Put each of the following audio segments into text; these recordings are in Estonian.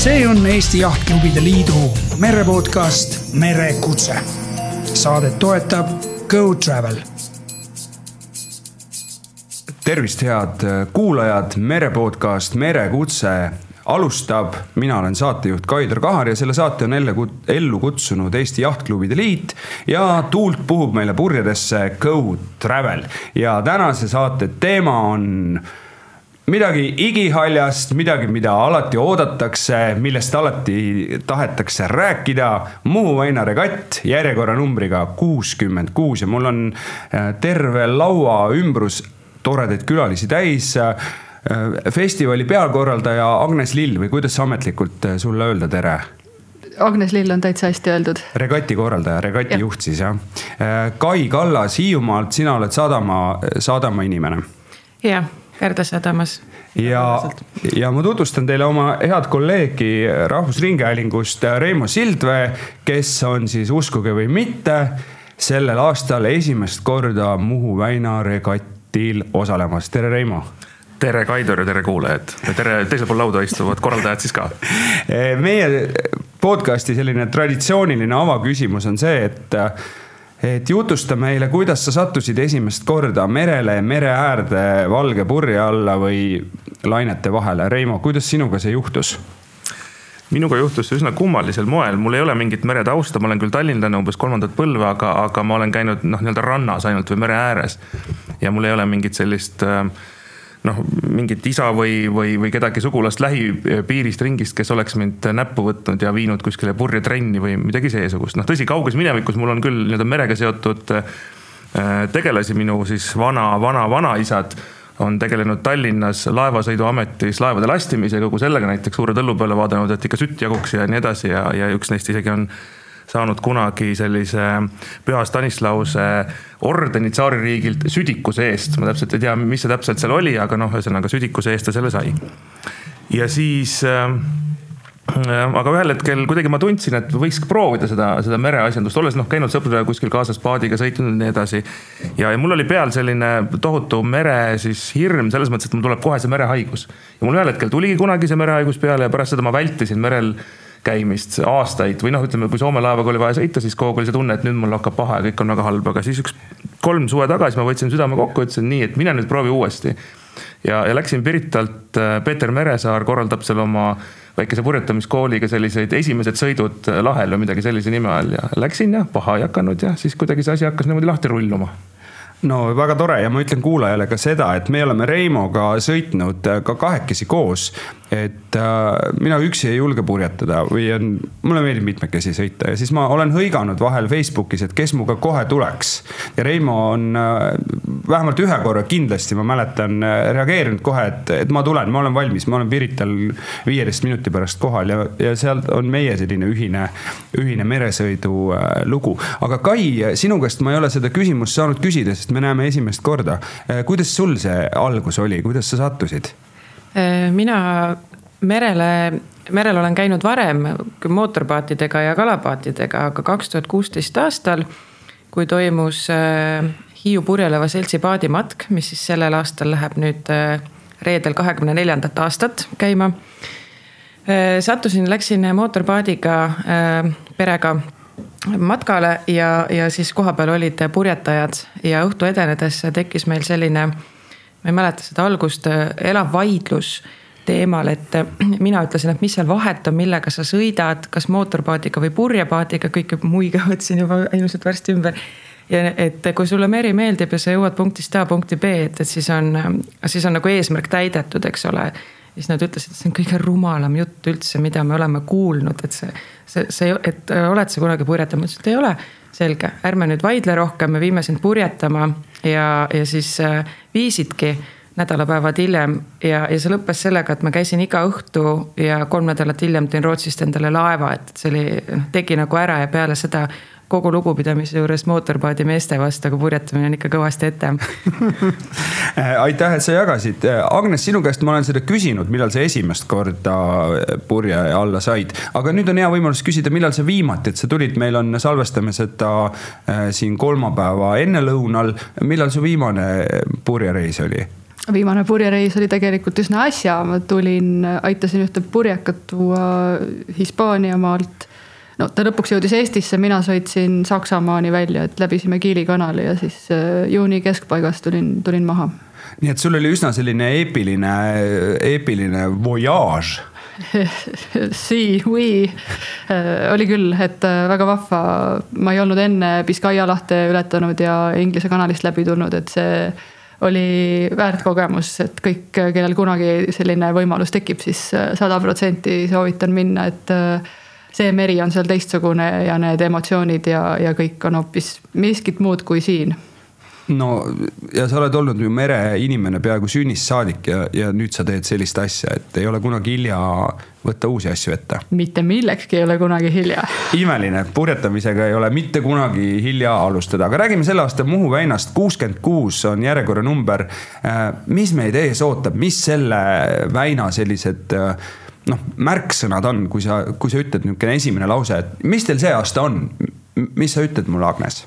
see on Eesti Jahtklubide Liidu merepodcast Merekutse. saadet toetab Go Travel. tervist, head kuulajad, merepodcast Merekutse alustab, mina olen saatejuht Kaidar Kahar ja selle saate on ellu, ellu kutsunud Eesti Jahtklubide Liit ja tuult puhub meile purjedesse Go Travel ja tänase saate teema on midagi igihaljast, midagi, mida alati oodatakse, millest alati tahetakse rääkida. Muhu väina regatt järjekorranumbriga kuuskümmend kuus ja mul on äh, terve laua ümbrus toredaid külalisi täis äh, festivali pealkorraldaja Agnes Lill või kuidas ametlikult äh, sulle öelda tere? Agnes Lill on täitsa hästi öeldud. regati korraldaja, regati ja. juht siis jah. Kai Kallas Hiiumaalt, sina oled sadama, sadama inimene. jah Kärda sadamas. ja, ja ma tutvustan teile oma head kolleegi Rahvusringhäälingust, Reimo Sildvee, kes on siis uskuge või mitte, sellel aastal esimest korda Muhu väina regatil osalemas, tere Reimo tere, Kaidor ja tere kuulajad ja tere teisel pool lauda istuvad korraldajad siis ka. meie podcast'i selline traditsiooniline avaküsimus on see, et et jutusta meile, kuidas sa sattusid esimest korda merele, mere äärde, valge purje alla või lainete vahele. Reimo, kuidas sinuga see juhtus? minuga juhtus see üsna kummalisel moel, mul ei ole mingit meretausta, ma olen küll tallinlane umbes kolmandat põlve, aga, aga ma olen käinud noh, nii-öelda rannas ainult või mere ääres. ja mul ei ole mingit sellist äh, noh, mingit isa või, või, või kedagi sugulast lähipiirist ringist, kes oleks mind näppu võtnud ja viinud kuskile purjetrenni või midagi seesugust. noh, tõsi, kauges minevikus mul on küll nii-öelda merega seotud äh, tegelasi, minu siis vana, vana, vanaisad on tegelenud Tallinnas laevasõiduametis laevade lastimise ja kogu sellega näiteks suure tõllu peale vaadanud, et ikka sütt jaguks ja nii edasi ja, ja üks neist isegi on saanud kunagi sellise Püha Stanislause ordeni tsaaririigilt südikuse eest. ma täpselt ei tea, mis see täpselt seal oli, aga noh, ühesõnaga südikuse eest ta selle sai. ja siis äh, aga ühel hetkel kuidagi ma tundsin, et võiks proovida seda, seda mereasjandust, olles noh, käinud sõpradega kuskil kaasas paadiga, sõitnud ja nii edasi. ja, ja mul oli peal selline tohutu mere siis hirm selles mõttes, et mul tuleb kohe see merehaigus. ja mul ühel hetkel tuligi kunagi see merehaigus peale ja pärast seda ma vältisin merel käimist aastaid või noh, ütleme, kui Soome laevaga oli vaja sõita, siis kogu aeg oli see tunne, et nüüd mul hakkab paha ja kõik on väga halb, aga siis üks kolm suve tagasi ma võtsin südame kokku, ütlesin nii, et mine nüüd proovi uuesti. ja, ja läksin Piritalt, äh, Peeter Meresaar korraldab seal oma väikese purjetamiskooliga selliseid esimesed sõidud lahel või midagi sellise nime all ja läksin ja paha ei hakanud ja siis kuidagi see asi hakkas niimoodi lahti rulluma no väga tore ja ma ütlen kuulajale ka seda, et me oleme Reimoga sõitnud ka kahekesi koos et äh, mina üksi ei julge purjetada või on, mulle meeldib mitmekesi sõita ja siis ma olen hõiganud vahel Facebookis, et kes minuga kohe tuleks. ja Reimo on äh, vähemalt ühe korra kindlasti, ma mäletan äh,, reageerinud kohe, et, et ma tulen, ma olen valmis, ma olen Pirital viieteist minuti pärast kohal ja, ja seal on meie selline ühine, ühine meresõidu äh, lugu. aga Kai, sinu käest ma ei ole seda küsimust saanud küsida, sest me näeme esimest korda. Äh, kuidas sul see algus oli, kuidas sa sattusid? Äh, mina merele, merel olen käinud varem mootorpaatidega ja kalapaatidega, aga kaks tuhat kuusteist aastal, kui toimus äh, Hiiu purjeleva seltsi paadimatk, mis siis sellel aastal läheb nüüd äh, reedel kahekümne neljandat aastat käima. sattusin, läksin mootorpaadiga perega matkale ja, ja siis kohapeal olid purjetajad ja õhtu edenedes tekkis meil selline ma ei mäleta seda algust, äh, elav vaidlus teemal, et äh, mina ütlesin, et mis seal vahet on, millega sa sõidad, kas mootorpaadiga või purjepaadiga, kõik muigavad siin juba ilmselt varsti ümber. ja et kui sulle meri meeldib ja sa jõuad punktist A punkti B, et, et siis on, siis on nagu eesmärk täidetud, eks ole. siis nad ütlesid, et see on kõige rumalam jutt üldse, mida me oleme kuulnud, et see, see, see, et oled sa kunagi purjetanud, ma ütlesin, et ei ole selge, ärme nüüd vaidle rohkem, me viime sind purjetama ja, ja siis äh, viisidki nädalapäevad hiljem ja, ja see lõppes sellega, et ma käisin iga õhtu ja kolm nädalat hiljem tõin Rootsist endale laeva, et see oli, noh tegi nagu ära ja peale seda kogu lugupidamise juures mootorpaadi meeste vastu, aga purjetamine on ikka kõvasti ette aitäh, et sa jagasid. Agnes, sinu käest ma olen seda küsinud, millal sa esimest korda purje alla said, aga nüüd on hea võimalus küsida, millal sa viimati, et sa tulid, meil on, salvestame seda äh, siin kolmapäeva ennelõunal. millal su viimane purjereis oli? viimane purjereis oli tegelikult üsna äsja, ma tulin, aitasin ühte purjekat tuua Hispaaniamaalt. No ta lõpuks jõudis Eestisse, mina sõitsin Saksamaani välja, et läbisime Kiili kanali ja siis äh, juuni keskpaigas tulin, tulin maha. nii et sul oli üsna selline eepiline, eepiline voyage. Si, oui, äh, oli küll, et äh, väga vahva, ma ei olnud enne Biscaya lahte ületanud ja Inglise kanalist läbi tulnud, et see oli väärt kogemus, et kõik, kellel kunagi selline võimalus tekib siis, sada protsenti soovitan minna, et see meri on seal teistsugune ja need emotsioonid ja, ja kõik on hoopis miskit muud kui siin no ja sa oled olnud ju mereinimene peaaegu sünnist saadik ja, ja nüüd sa teed sellist asja, et ei ole kunagi hilja võtta uusi asju ette. mitte millekski ei ole kunagi hilja. imeline, purjetamisega ei ole mitte kunagi hilja alustada, aga räägime selle aasta Muhu väinast, kuuskümmend kuus on järjekorranumber. Äh, mis meid ees ootab, mis selle väina sellised äh, noh, märksõnad on, kui sa, kui sa ütled niisugune esimene lause, et mis teil see aasta on? mis sa ütled mulle, Agnes?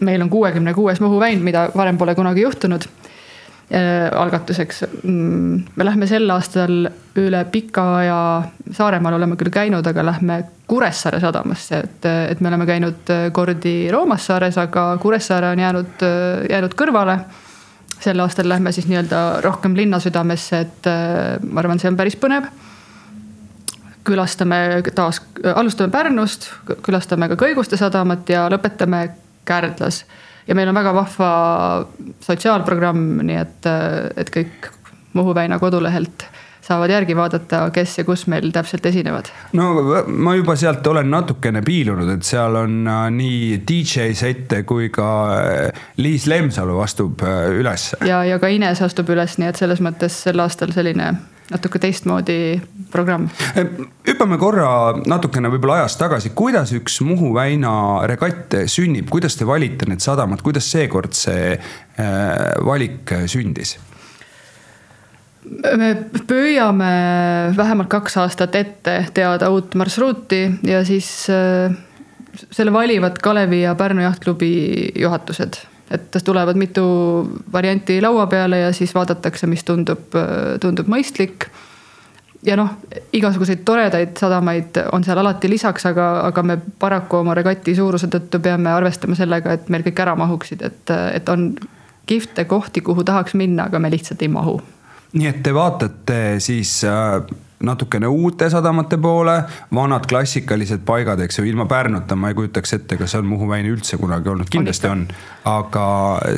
meil on kuuekümne kuues Muhu väin, mida varem pole kunagi juhtunud äh,. algatuseks mm,, me lähme sel aastal üle pika aja, Saaremaal oleme küll käinud, aga lähme Kuressaare sadamasse, et, et me oleme käinud kordi Roomas saares, aga Kuressaare on jäänud, jäänud kõrvale sel aastal lähme siis nii-öelda rohkem linnasüdamesse, et äh, ma arvan, see on päris põnev. külastame taas, alustame Pärnust, külastame ka Kõiguste sadamat ja lõpetame Kärdlas. ja meil on väga vahva sotsiaalprogramm, nii et, et kõik Muhu väina kodulehelt saavad järgi vaadata, kes ja kus meil täpselt esinevad. no ma juba sealt olen natukene piilunud, et seal on äh, nii DJ sette kui ka äh, Liis Lemsalu astub äh, üles. ja, ja ka Ines astub üles, nii et selles mõttes sel aastal selline natuke teistmoodi programm. hüppame korra natukene võib-olla ajas tagasi, kuidas üks Muhu väina regatt sünnib, kuidas te valite need sadamad, kuidas seekord see valik sündis? Me püüame vähemalt kaks aastat ette teada uut marsruuti ja siis selle valivad Kalevi ja Pärnu jahtklubi juhatused et tulevad mitu varianti laua peale ja siis vaadatakse, mis tundub, tundub mõistlik. ja noh, igasuguseid toredaid sadamaid on seal alati lisaks, aga, aga me paraku oma regati suuruse tõttu peame arvestama sellega, et meil kõik ära mahuksid, et, et on kihvte kohti, kuhu tahaks minna, aga me lihtsalt ei mahu. Nii et te vaatate siis äh natukene uute sadamate poole, vanad klassikalised paigad, eks ju, ilma Pärnuta ma ei kujutaks ette, kas on Muhu väini üldse kunagi olnud, kindlasti on. aga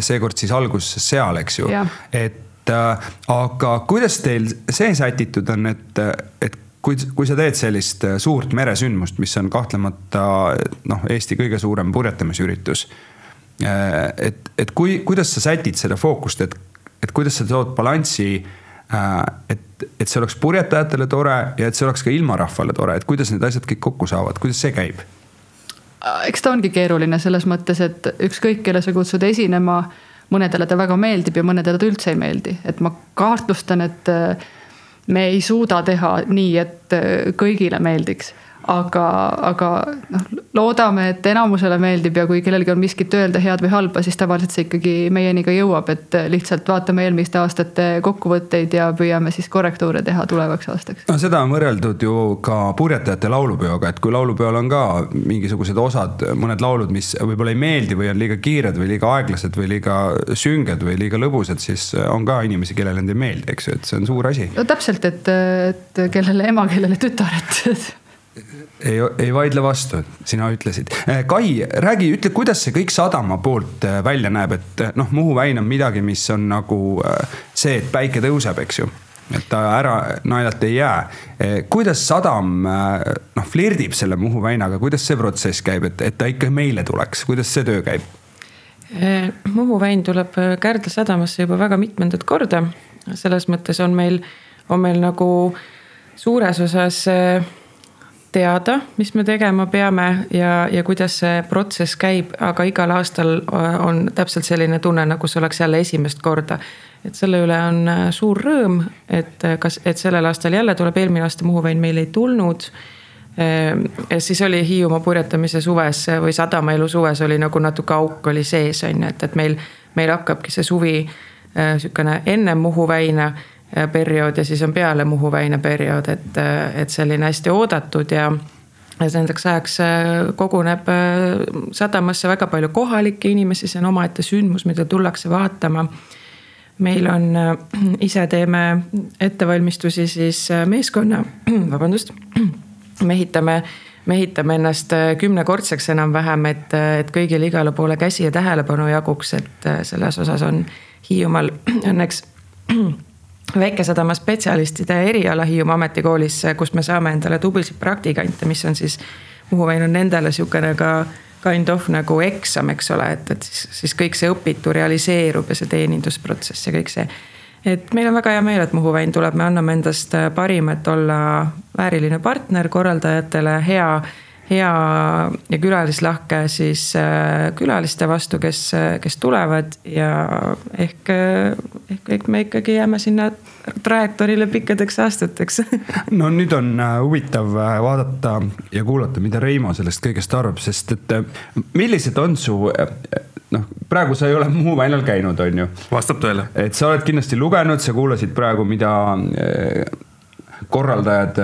seekord siis algus seal, eks ju, et äh, aga kuidas teil see sätitud on, et, et kui, kui sa teed sellist suurt meresündmust, mis on kahtlemata noh, Eesti kõige suurem purjetamisüritus. Äh, et, et kui, kuidas sa sätid seda fookust, et, et kuidas sa tood balanssi Äh, et, et see oleks purjetajatele tore ja et see oleks ka ilmarahvale tore, et kuidas need asjad kõik kokku saavad, kuidas see käib? Äh, eks ta ongi keeruline selles mõttes, et ükskõik, kelle sa kutsud esinema, mõnedele ta väga meeldib ja mõnedele ta üldse ei meeldi, et ma kahtlustan, et äh, me ei suuda teha nii, et kõigile meeldiks aga, aga noh, loodame, et enamusele meeldib ja kui kellelgi on miskit öelda, head või halba, siis tavaliselt see ikkagi meieni ka jõuab, et lihtsalt vaatame eelmiste aastate kokkuvõtteid ja püüame siis korrektuure teha tulevaks aastaks. no seda on võrreldud ju ka purjetajate laulupeoga, et kui laulupeol on ka mingisugused osad, mõned laulud, mis võib-olla ei meeldi või on liiga kiired või liiga aeglased või liiga sünged või liiga lõbusad, siis on ka inimesi, kellele need ei meeldi, eks ju, et see on suur asi. no täpselt, et, et kellele ema, kellele tütar, et ei, ei vaidle vastu, sina ütlesid. Eh, Kai, räägi, ütle, kuidas see kõik sadama poolt eh, välja näeb, et eh, noh, Muhu väin on midagi, mis on nagu see, et päike tõuseb, eks ju et ta ära naljalt ei jää. kuidas sadam noh, flirdib selle Muhu väinaga, kuidas see protsess käib, et, et ta ikka meile tuleks, kuidas see töö käib? Muhu väin tuleb Kärdla sadamasse juba väga mitmendat korda. selles mõttes on meil, on meil nagu suures osas teada, mis me tegema peame ja, ja kuidas see protsess käib, aga igal aastal äh, on täpselt selline tunne, nagu see oleks jälle esimest korda. et selle üle on äh, suur rõõm, et äh, kas, et sellel aastal jälle tuleb, eelmine aasta Muhu vein meil ei tulnud. siis oli Hiiumaa purjetamise suves või sadamaelu suves oli nagu natuke auk oli sees, on ju, et, et meil, meil hakkabki see suvi sihukene enne Muhu väina periood ja siis on peale Muhu väina periood, et, et selline hästi oodatud ja ja nendeks ajaks koguneb sadamasse väga palju kohalikke inimesi, see on omaette sündmus, mida tullakse vaatama. Meil on, ise teeme ettevalmistusi siis meeskonna, vabandust, mehitame mehitame ennast kümnekordseks enam-vähem, et, et kõigile igale poole käsi ja tähelepanu jaguks, et selles osas on Hiiumaal õnneks väikesadama spetsialistide eriala Hiiumaa Ametikoolis, kus me saame endale tublisid praktikante, mis on siis Muhu Väin on nendele sihukene ka kind of nagu eksam, eks ole, et, et siis, siis kõik see õpitu realiseerub ja see teenindusprotsess ja kõik see. Et meil on väga hea meel, et Muhu väin tuleb, me anname endast parima, et olla vääriline partner korraldajatele, hea, hea ja külalislahke siis äh, külaliste vastu, kes, kes tulevad ja ehk, ehk, ehk me ikkagi jääme sinna trajektoorile pikkadeks aastateks no nüüd on äh, huvitav vaadata ja kuulata, mida Reimo sellest kõigest arvab, sest et millised on su noh, praegu sa ei ole Muhu väinal käinud, on ju. vastab tõele. et sa oled kindlasti lugenud, sa kuulasid praegu, mida korraldajad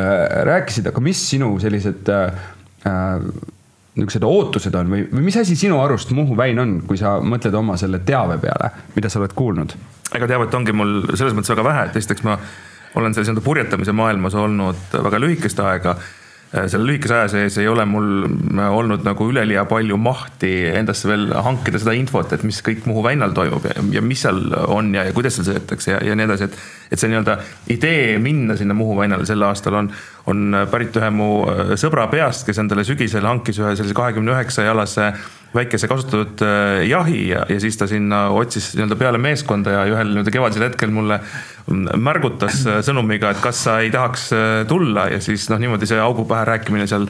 rääkisid, aga mis sinu sellised äh, niisugused ootused on või, või mis asi sinu arust Muhu väin on, kui sa mõtled oma selle teave peale, mida sa oled kuulnud? ega teavet ongi mul selles mõttes väga vähe, et esiteks ma olen selles nii-öelda purjetamise maailmas olnud väga lühikest aega Äh, selle lühikese aja sees ei ole mul äh, olnud nagu üleliia palju mahti endasse veel hankida seda infot, et mis kõik Muhu väinal toimub ja, ja mis seal on ja, ja kuidas seal sõidetakse ja, ja nii edasi, et. et see nii-öelda idee minna sinna Muhu väinale sel aastal on, on pärit ühe mu äh, sõbra peast, kes endale sügisel hankis ühe sellise kahekümne üheksa jalase väikese kasutatud jahi ja, ja siis ta sinna otsis nii-öelda peale meeskonda ja ühel nii-öelda kevadisel hetkel mulle märgutas äh, sõnumiga, et kas sa ei tahaks äh, tulla ja siis noh, niimoodi see augu pähe rääkimine seal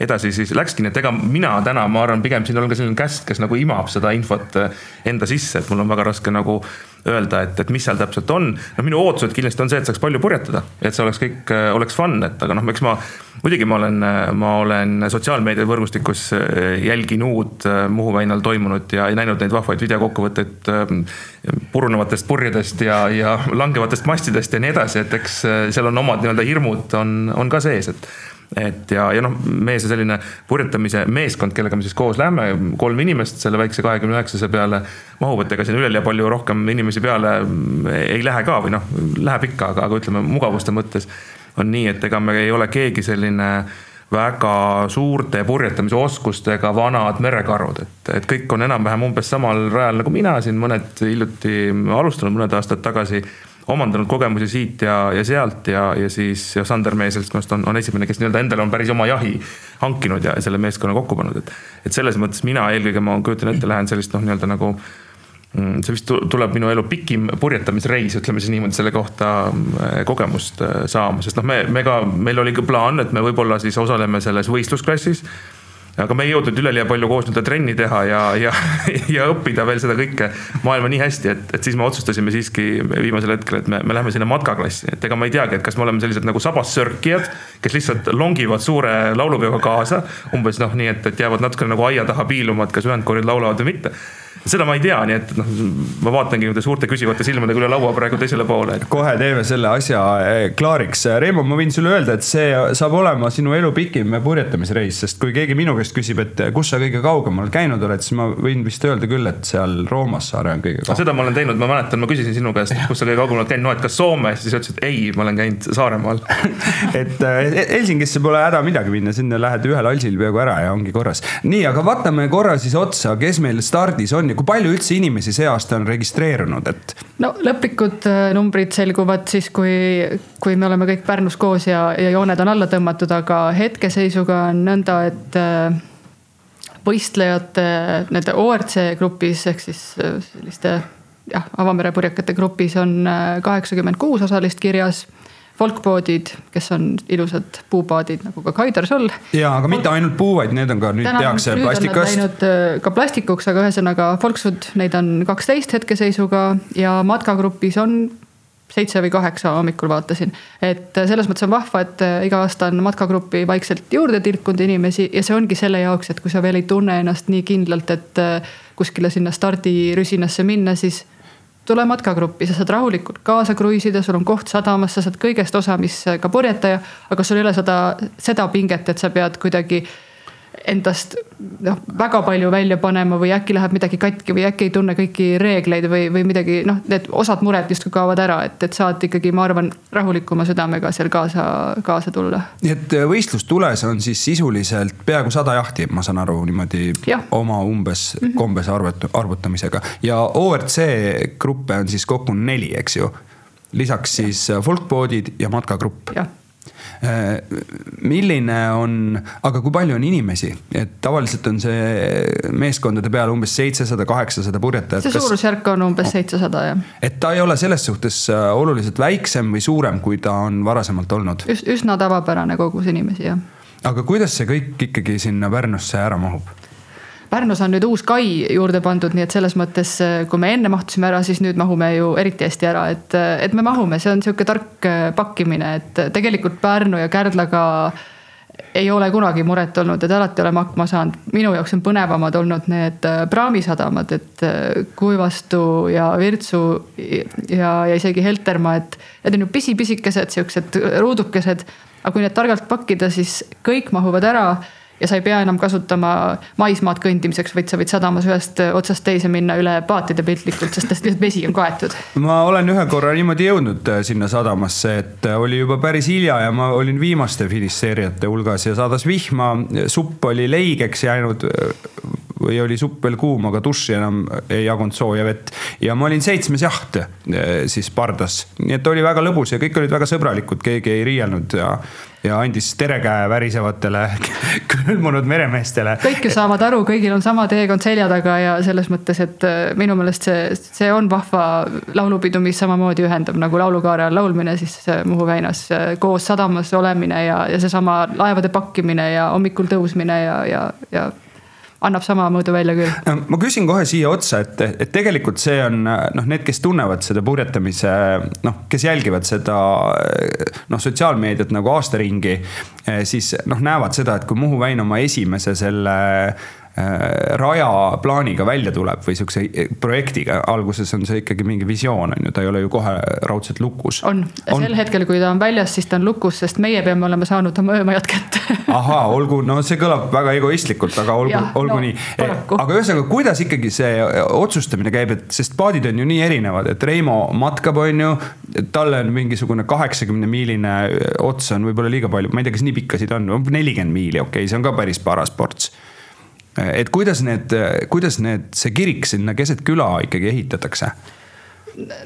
edasi siis läkski, nii et ega mina täna, ma arvan, pigem siin olen ka selline käst, kes nagu imab seda infot äh, enda sisse, et mul on väga raske nagu öelda, et, et mis seal täpselt on. no minu ootused kindlasti on see, et saaks palju purjetada, et see oleks kõik, oleks fun, et aga noh, eks ma muidugi ma olen, ma olen sotsiaalmeedia võrgustikus jälginud Muhu väinal toimunut ja näinud neid vahvaid videokokkuvõtteid purunevatest purjedest ja, ja langevatest mastidest ja nii edasi, et eks seal on omad nii-öelda hirmud on, on ka sees, et et ja, ja noh, meie see selline purjetamise meeskond, kellega me siis koos lähme, kolm inimest selle väikse kahekümne üheksase peale mahub, et ega siin üleliia palju rohkem inimesi peale ei lähe ka või noh, läheb ikka, aga, aga ütleme mugavuste mõttes on nii, et ega me ei ole keegi selline väga suurte purjetamise oskustega vanad merekarud, et, et kõik on enam-vähem umbes samal rajal nagu mina siin mõned hiljuti alustanud mõned aastad tagasi omandanud kogemusi siit ja, ja sealt ja, ja siis ja Sander meie seltskonnast on, on esimene, kes nii-öelda endale on päris oma jahi hankinud ja selle meeskonna kokku pannud, et. et selles mõttes mina eelkõige ma kujutan ette, lähen sellist noh, nii-öelda nagu mm, see vist tuleb minu elu pikim purjetamisreis, ütleme siis niimoodi selle kohta mm, kogemust äh, saama, sest noh, me, me ka, meil oli ka plaan, et me võib-olla siis osaleme selles võistlusklassis aga me ei jõudnud üleliia palju koos nii-öelda trenni teha ja, ja, ja õppida veel seda kõike maailma nii hästi, et, et siis me otsustasime siiski viimasel hetkel, et me, me läheme sinna matkaklassi, et ega ma ei teagi, et kas me oleme sellised nagu sabassörkijad, kes lihtsalt longivad suure laulupeoga kaasa. umbes noh, nii et, et jäävad natukene nagu aia taha piiluma, et kas ühendkoorid laulavad või mitte seda ma ei tea, nii et noh, ma vaatangi nende suurte küsivate silmadega üle laua praegu teisele poole et.... kohe teeme selle asja eh, klaariks. Reimo, ma võin sulle öelda, et see saab olema sinu elu pikim purjetamisreis, sest kui keegi minu käest küsib, et kus sa kõige kaugemal käinud oled, siis ma võin vist öelda küll, et seal Roomas saare on kõige kaugemal. seda ma olen teinud, ma mäletan, ma küsisin sinu käest, kus sa kõige kaugemal oled käinud, no et kas Soomes, siis sa ütlesid ei, ma olen käinud Saaremaal et eh, Helsingisse pole häda midagi minna, sinna lähed ühel halsil peaaegu ära ja ongi korras. nii, aga vaatame korra siis otsa, kes meil stardis on ja kui palju üldse inimesi see aasta on registreerunud, et? no lõplikud äh, numbrid selguvad siis, kui, kui me oleme kõik Pärnus koos ja, ja jooned on alla tõmmatud, aga hetkeseisuga on nõnda, et äh, võistlejate nende ORC grupis ehk siis äh, selliste jah, avamere purjekate grupis on kaheksakümmend kuus osalist kirjas folkpoodid, kes on ilusad puupaadid nagu ka Kaidar sul. ja, aga mitte ainult puu, vaid need on ka nüüd Täna, tehakse nüüd plastikast. läinud äh, ka plastikuks, aga ühesõnaga folksud, neid on kaksteist hetkeseisuga ja matkagrupis on seitse või kaheksa hommikul vaatasin. et äh, selles mõttes on vahva, et äh, iga aasta on matkagruppi vaikselt juurde tilkunud inimesi ja see ongi selle jaoks, et kui sa veel ei tunne ennast nii kindlalt, et kuskile sinna stardirüsinasse minna, siis tule matkagruppi, sa saad rahulikult kaasa kruiisida, sul on koht sadamas, sa saad kõigest osa, mis ka purjetaja. aga sul ei ole seda, seda pinget, et sa pead kuidagi endast noh, väga palju välja panema või äkki läheb midagi katki või äkki ei tunne kõiki reegleid või, või midagi noh, need osad mured justkui kaovad ära, et, et saad ikkagi, ma arvan, rahulikuma südamega seal kaasa, kaasa tulla. nii et äh, võistlustules on siis sisuliselt peaaegu sada jahti, ma saan aru niimoodi ja. oma umbes mm -hmm. kombes arvut-, arvutamisega ja ORC gruppe on siis kokku neli, eks ju lisaks siis äh, folkboodid ja matkagrupp. jah milline on, aga kui palju on inimesi, et tavaliselt on see meeskondade peale umbes seitsesada, kaheksasada purjetajat. see suurusjärk on umbes seitsesada jah. et ta ei ole selles suhtes äh, oluliselt väiksem või suurem, kui ta on varasemalt olnud Üs? üsna tavapärane kogus inimesi jah. aga kuidas see kõik ikkagi sinna Pärnusse ära mahub? Pärnus on nüüd uus kai juurde pandud, nii et selles mõttes, kui me enne mahtusime ära, siis nüüd mahume ju eriti hästi ära, et, et me mahume, see on sihuke tark äh, pakkimine, et tegelikult Pärnu ja Kärdlaga ei ole kunagi muret olnud, et alati oleme hakkama saanud. minu jaoks on põnevamad olnud need äh, praamisadamad, et äh, Kuivastu ja Virtsu ja, ja isegi Heltermaa, et need on ju pisi-pisikesed siuksed ruudukesed. aga kui need targalt pakkida, siis kõik mahuvad ära ja sa ei pea enam kasutama maismaad kõndimiseks, vaid sa võid sadamas ühest otsast teise minna üle paatide piltlikult, sest lihtsalt vesi on kaetud. ma olen ühe korra niimoodi jõudnud äh, sinna sadamasse, et äh, oli juba päris hilja ja ma olin viimaste finišeerijate hulgas ja sadas vihma, supp oli leigeks jäänud äh, või oli supp veel kuum, aga duši enam ei jagunud sooja vett. ja ma olin seitsmes jaht siis pardas, nii et oli väga lõbus ja kõik olid väga sõbralikud, keegi ei riielnud ja ja andis terekäe värisevatele külmunud meremeestele. kõik ju saavad aru, kõigil on sama teekond selja taga ja selles mõttes, et äh, minu meelest see, see on vahva laulupidu, mis samamoodi ühendab nagu laulukaare all laulmine, siis Muhu väinas äh, koos sadamas olemine ja, ja seesama laevade pakkimine ja hommikul tõusmine ja, ja, ja annab sama mõõdu välja küll. ma küsin kohe siia otsa, et, et tegelikult see on noh, need, kes tunnevad seda purjetamise noh, kes jälgivad seda noh, sotsiaalmeediat nagu aastaringi, siis noh, näevad seda, et kui Muhu Väin oma esimese selle rajaplaaniga välja tuleb või sihukese projektiga, alguses on see ikkagi mingi visioon on ju, ta ei ole ju kohe raudselt lukus. on, on., sel hetkel, kui ta on väljas, siis ta on lukus, sest meie peame olema saanud oma öömajad kätte ahaa, olgu, no see kõlab väga egoistlikult, aga olgu, olgu no, nii. aga ühesõnaga, kuidas ikkagi see otsustamine käib, et sest paadid on ju nii erinevad, et Reimo matkab, on ju. talle on mingisugune kaheksakümne miiline ots on võib-olla liiga palju, ma ei tea, kas nii pikkasid on, nelikümmend miili, okei okay,, see on ka päris paras ports et kuidas need, kuidas need, see kirik sinna keset küla ikkagi ehitatakse?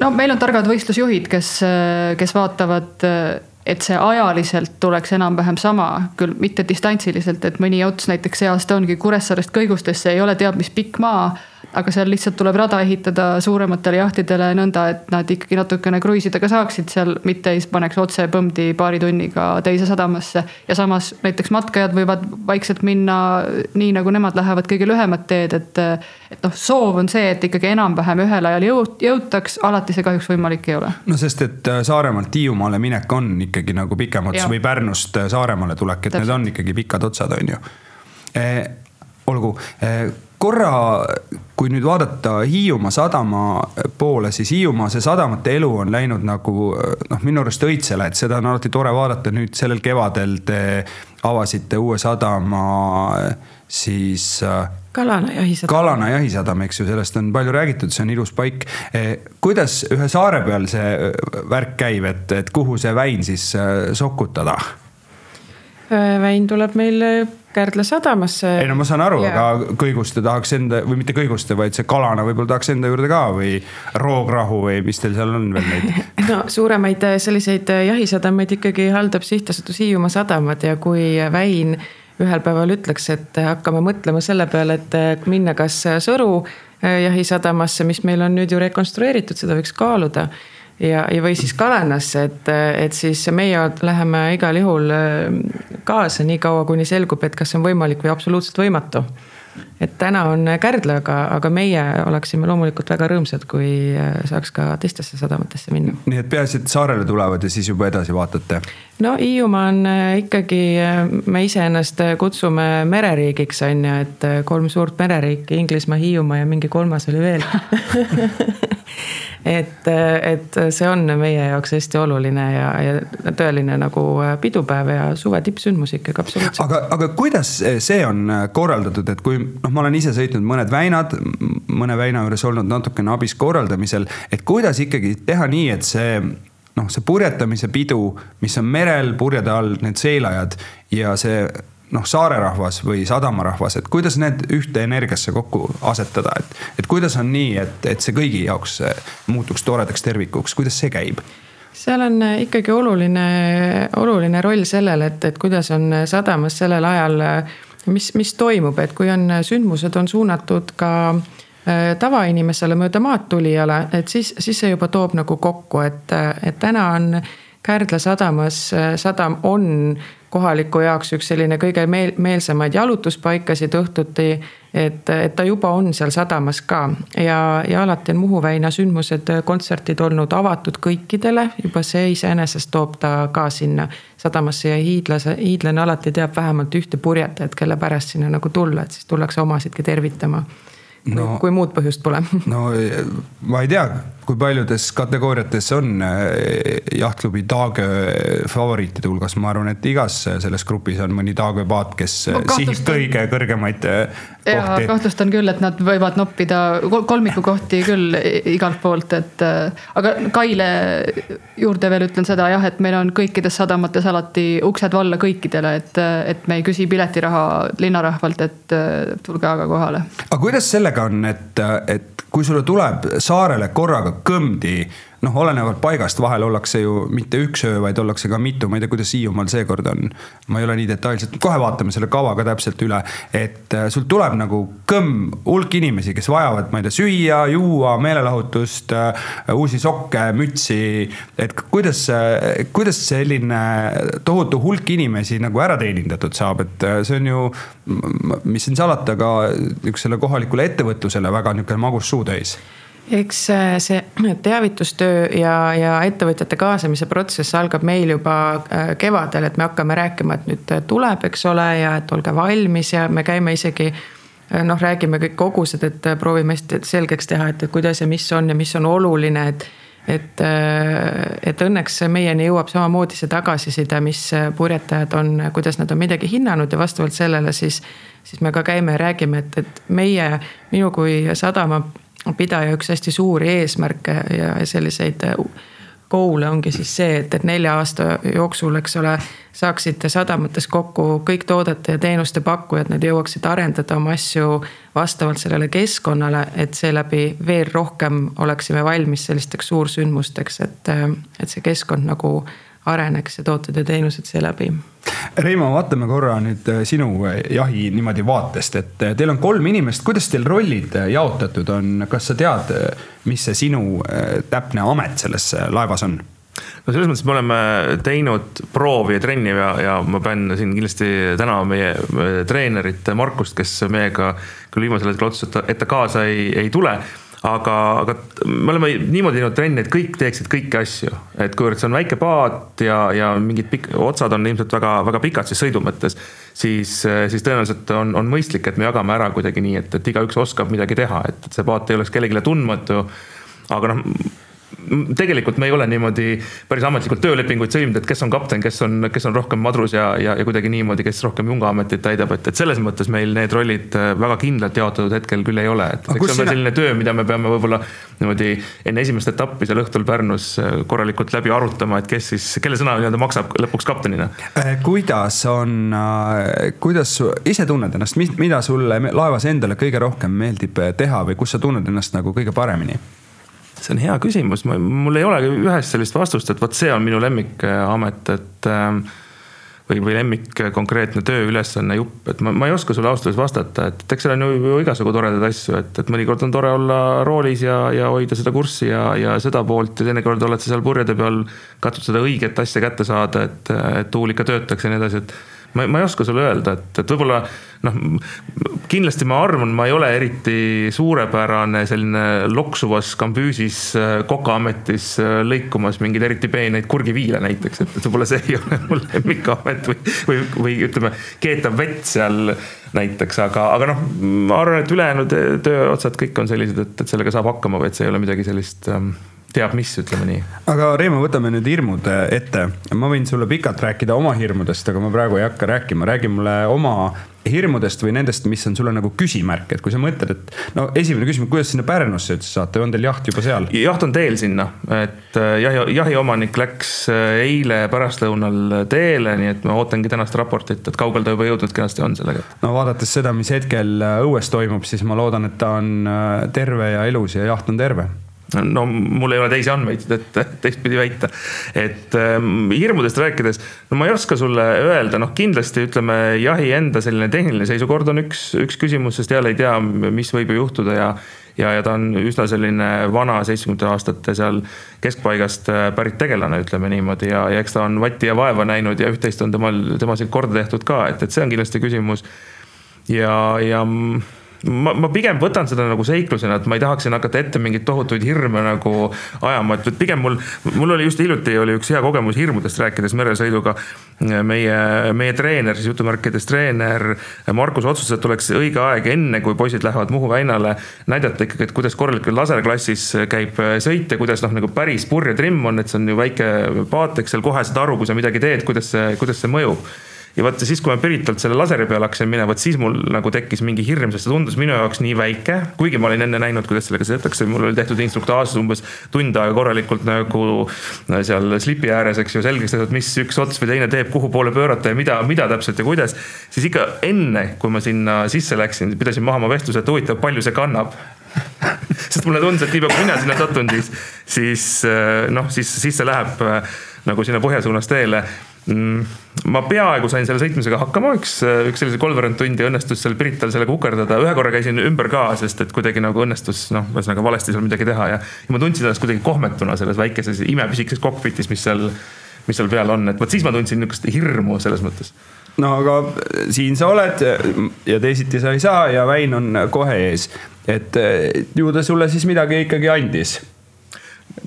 no meil on targad võistlusjuhid, kes, kes vaatavad, et see ajaliselt tuleks enam-vähem sama, küll mitte distantsiliselt, et mõni ots näiteks see aasta ongi Kuressaarest Kõigustesse, ei ole teab mis pikk maa aga seal lihtsalt tuleb rada ehitada suurematele jahtidele nõnda, et nad ikkagi natukene kruiisida ka saaksid seal, mitte ei paneks otse põmdi paari tunniga teise sadamasse. ja samas näiteks matkajad võivad vaikselt minna nii, nagu nemad lähevad kõige lühemat teed, et. et noh, soov on see, et ikkagi enam-vähem ühel ajal jõut-, jõutaks, alati see kahjuks võimalik ei ole. no sest, et äh, Saaremaalt Hiiumaale minek on ikkagi nagu pikem ots või Pärnust äh, Saaremaale tulek, et Täpselt. need on ikkagi pikad otsad, on ju eh,. olgu eh, korra, kui nüüd vaadata Hiiumaa sadama poole, siis Hiiumaa see sadamate elu on läinud nagu noh, minu arust õitsele, et seda on alati tore vaadata. nüüd sellel kevadel te avasite uue sadama siis. Kalana jahisadam. Kalana jahisadam, eks ju, sellest on palju räägitud, see on ilus paik. kuidas ühe saare peal see värk käib, et, et kuhu see väin siis sokutada? väin tuleb meil Kärdla sadamasse. ei no ma saan aru, aga Kõiguste tahaks enda või mitte Kõiguste, vaid see Kalana võib-olla tahaks enda juurde ka või Roograhu või mis teil seal on veel neid? no suuremaid äh, selliseid äh, jahisadamaid ikkagi haldab sihtasutus Hiiumaa Sadamad ja kui Väin ühel päeval ütleks, et hakkame mõtlema selle peale, et äh, minna kas Sõru jahisadamasse, mis meil on nüüd ju rekonstrueeritud, seda võiks kaaluda ja, ja või siis Kalanasse, et, et siis meie läheme igal juhul äh, kaasa nii kaua, kuni selgub, et kas see on võimalik või absoluutselt võimatu. et täna on Kärdla, aga, aga meie oleksime loomulikult väga rõõmsad, kui äh, saaks ka teistesse sadamatesse minna. nii et peaasi, et saarele tulevad ja siis juba edasi vaatate? no Hiiumaa on äh, ikkagi, me iseennast kutsume mereriigiks on ju, et kolm suurt mereriiki, Inglismaa, Hiiumaa ja mingi kolmas oli veel et, et see on meie jaoks hästi oluline ja, ja tõeline nagu pidupäev ja suve tippsündmus ikkagi absoluutselt. aga, aga kuidas see on korraldatud, et kui noh, ma olen ise sõitnud mõned väinad, mõne väina juures olnud natukene abis korraldamisel, et kuidas ikkagi teha nii, et see noh, see purjetamise pidu, mis on merel purjede all, need seilajad ja see noh, saarerahvas või sadamarahvas, et kuidas need ühte energiasse kokku asetada, et, et kuidas on nii, et, et see kõigi jaoks muutuks toredaks tervikuks, kuidas see käib? seal on ikkagi oluline, oluline roll sellel, et, et kuidas on sadamas sellel ajal, mis, mis toimub, et kui on sündmused on suunatud ka äh, tavainimesele mööda maad tulijale, et siis, siis see juba toob nagu kokku, et, et täna on Kärdla sadamas, sadam on kohaliku jaoks üks selline kõige meel, meelsamaid jalutuspaikasid õhtuti. et, et ta juba on seal sadamas ka ja, ja alati on Muhu väina sündmused, kontserdid olnud avatud kõikidele, juba see iseenesest toob ta ka sinna sadamasse ja hiidlase, hiidlane alati teab vähemalt ühte purjetajat, kelle pärast sinna nagu tulla, et siis tullakse omasidki tervitama no, kui muud põhjust pole. no ma ei tea, kui paljudes kategooriates on eh, jahtklubi Taage favoriitide hulgas, ma arvan, et igas selles grupis on mõni Taage paat, kes no, sihib kõige kõrgemaid eh, kohti. kahtlustan küll, et nad võivad noppida kolmiku kohti küll igalt poolt, et äh, aga Kaile juurde veel ütlen seda jah, et meil on kõikides sadamates alati uksed valla kõikidele, et, et me ei küsi piletiraha linnarahvalt, et tulge aga kohale. aga kuidas sellega on, et, et kui sulle tuleb saarele korraga kõmdi noh, olenevalt paigast, vahel ollakse ju mitte üks öö, vaid ollakse ka mitu, ma ei tea, kuidas Hiiumaal seekord on. ma ei ole nii detailselt, kohe vaatame selle kava ka täpselt üle, et äh, sul tuleb nagu kõmm, hulk inimesi, kes vajavad, ma ei tea, süüa, juua, meelelahutust, äh, uusi sokke, mütsi. et kuidas, äh, kuidas selline tohutu hulk inimesi nagu ära teenindatud saab, et see on ju, mis siin salata, ka niisugusele kohalikule ettevõtlusele väga niisugune magus suutäis eks äh, see teavitustöö ja, ja ettevõtjate kaasamise protsess algab meil juba äh, kevadel, et me hakkame rääkima, et nüüd tuleb, eks ole, ja et olge valmis ja me käime isegi äh, noh, räägime kõik kogused, et proovime hästi selgeks teha, et kuidas ja mis on ja mis on oluline, et et, et õnneks meieni jõuab samamoodi see tagasiside, mis purjetajad on, kuidas nad on midagi hinnanud ja vastavalt sellele siis, siis me ka käime ja räägime, et, et meie, minu kui sadama pidaja üks hästi suuri eesmärke ja selliseid goal'e ongi siis see, et, et nelja aasta jooksul, eks ole, saaksid sadamates kokku kõik toodete ja teenuste pakkujad, nad jõuaksid arendada oma asju vastavalt sellele keskkonnale, et seeläbi veel rohkem oleksime valmis sellisteks suursündmusteks, et, et see keskkond nagu areneks ja tooted ja teenused seeläbi. Reimo, vaatame korra nüüd äh, sinu äh, jahi niimoodi vaatest, et äh, teil on kolm inimest, kuidas teil rollid jaotatud on, kas sa tead, mis see sinu täpne amet selles laevas on? no selles mõttes me oleme teinud proovi ja trenni ja, ja ma pean siin kindlasti tänama meie treenerit Markust, kes meiega küll viimasel hetkel otsustas, et ta kaasa ei, ei tule aga, aga me oleme niimoodi teinud trenni, et kõik teeksid kõiki asju. et kuivõrd see on väike paat ja, ja mingid pikk, otsad on ilmselt väga, väga pikad siis sõidu mõttes. siis, siis tõenäoliselt on, on mõistlik, et me jagame ära kuidagi nii, et, et igaüks oskab midagi teha, et, see paat ei oleks kellelegi tundmatu. aga noh tegelikult me ei ole niimoodi päris ametlikult töölepinguid sõlminud, et kes on kapten, kes on, kes on rohkem madrus ja, ja, ja kuidagi niimoodi, kes rohkem jungaametit täidab, et, et selles mõttes meil need rollid äh, väga kindlalt jaotatud hetkel küll ei ole, et eks see on veel selline töö, mida me peame võib-olla niimoodi enne esimest etappi seal õhtul Pärnus äh, korralikult läbi arutama, et kes siis, kelle sõna nii-öelda maksab lõpuks kaptenina. Äh, kuidas on, kuidas ise tunned ennast, mida sulle laevas endale kõige rohkem meeldib teha või kus sa tunned ennast nagu kõige paremini? See on hea küsimus, mul ei olegi ühest sellist vastust, et vot see on minu lemmikamet, et ähm, või, või lemmik konkreetne tööülesanne jupp, et ma, ma ei oska sulle ausalt öeldes vastata, et eks seal on ju igasugu toredaid asju, et, et mõnikord on tore olla roolis ja, ja hoida seda kurssi ja, ja seda poolt ja teinekord oled sa seal purjede peal, katsud seda õiget asja kätte saada, et, et tuul ikka töötaks ja nii edasi, et ma, ma ei oska sulle öelda, et, et võib-olla noh, kindlasti ma arvan, ma ei ole eriti suurepärane selline loksuvas kambüüsis äh, kokaametis äh, lõikumas mingeid eriti peeneid kurgiviile näiteks, et, võib-olla see ei ole mul lemmikamet või, või, või ütleme, keetav vett seal näiteks, aga, aga noh, ma arvan, et ülejäänud tööotsad kõik on sellised, et, et sellega saab hakkama või et see ei ole midagi sellist ähm, teab mis, ütleme nii. aga Reimo, võtame nüüd hirmud ette. ma võin sulle pikalt rääkida oma hirmudest, aga ma praegu ei hakka rääkima, räägi mulle oma hirmudest või nendest, mis on sulle nagu küsimärk, et kui sa mõtled, et no esimene küsimus, kuidas sinna Pärnusse üldse saate, on teil jaht juba seal? jaht on teel sinna, et äh, jahi, jahiomanik läks äh, eile pärastlõunal teele, nii et ma ootangi tänast raportit, et kaugel ta juba jõudnud kenasti on sellega. no vaadates seda, mis hetkel äh, õues toimub, siis ma loodan, et ta on terve ja ilus ja jaht on terve no mul ei ole teisi andmeid, et teistpidi väita. et ähm, hirmudest rääkides, no ma ei oska sulle öelda, noh kindlasti ütleme jahi enda selline tehniline seisukord on üks, üks küsimus, sest jälle ei tea, mis võib ju juhtuda ja ja, ja ta on üsna selline vana seitsmekümnendate aastate seal keskpaigast äh, pärit tegelane, ütleme niimoodi ja, ja eks ta on vatti ja vaeva näinud ja üht-teist on temal, temal siin korda tehtud ka, et, et see on kindlasti küsimus. ja, ja ma, ma pigem võtan seda nagu seiklusena, et ma ei tahaks siin hakata ette mingeid tohutuid hirme nagu ajama, et pigem mul, mul oli just hiljuti oli üks hea kogemus hirmudest rääkides meresõiduga. meie, meie treener, siis jutumärkides treener Markus otsustas, et oleks õige aeg enne, kui poisid lähevad Muhu väinale, näidata ikkagi, et kuidas korralikult laserklassis käib sõit ja kuidas noh, nagu päris purje trimm on, et see on ju väike paat, eks seal kohe saad aru, kui sa midagi teed, kuidas see, kuidas see mõjub ja vaata siis, kui ma Piritalt selle laseri peale hakkasin minema, vot siis mul nagu tekkis mingi hirm, sest see tundus minu jaoks nii väike. kuigi ma olin enne näinud, kuidas sellega sõidetakse, mul oli tehtud instruktaaž umbes tund aega korralikult nagu seal slipi ääres, eks ju, selgeks tehtud, mis üks ots või teine teeb, kuhu poole pöörata ja mida, mida täpselt ja kuidas. siis ikka enne, kui ma sinna sisse läksin, pidasin maha oma vestluse, et huvitav, palju see kannab sest mulle tundus, et niipea kui mina sinna satun, siis, siis noh, siis, siis see läheb äh, nagu sinna põhja suunas teele ma peaaegu sain selle sõitmisega hakkama, üks, üks sellise kolmveerand tundi õnnestus seal Pirital sellega ukerdada, ühe korra käisin ümber ka, sest et kuidagi nagu õnnestus noh, ühesõnaga valesti seal midagi teha ja, ja ma tundsin ennast kuidagi kohmetuna selles väikeses imepisikeses kokpitis, mis seal, mis seal peal on, et vot siis ma tundsin niisugust hirmu selles mõttes. No aga siin sa oled ja teisiti sa ei saa ja väin on kohe ees, et ju ta sulle siis midagi ikkagi andis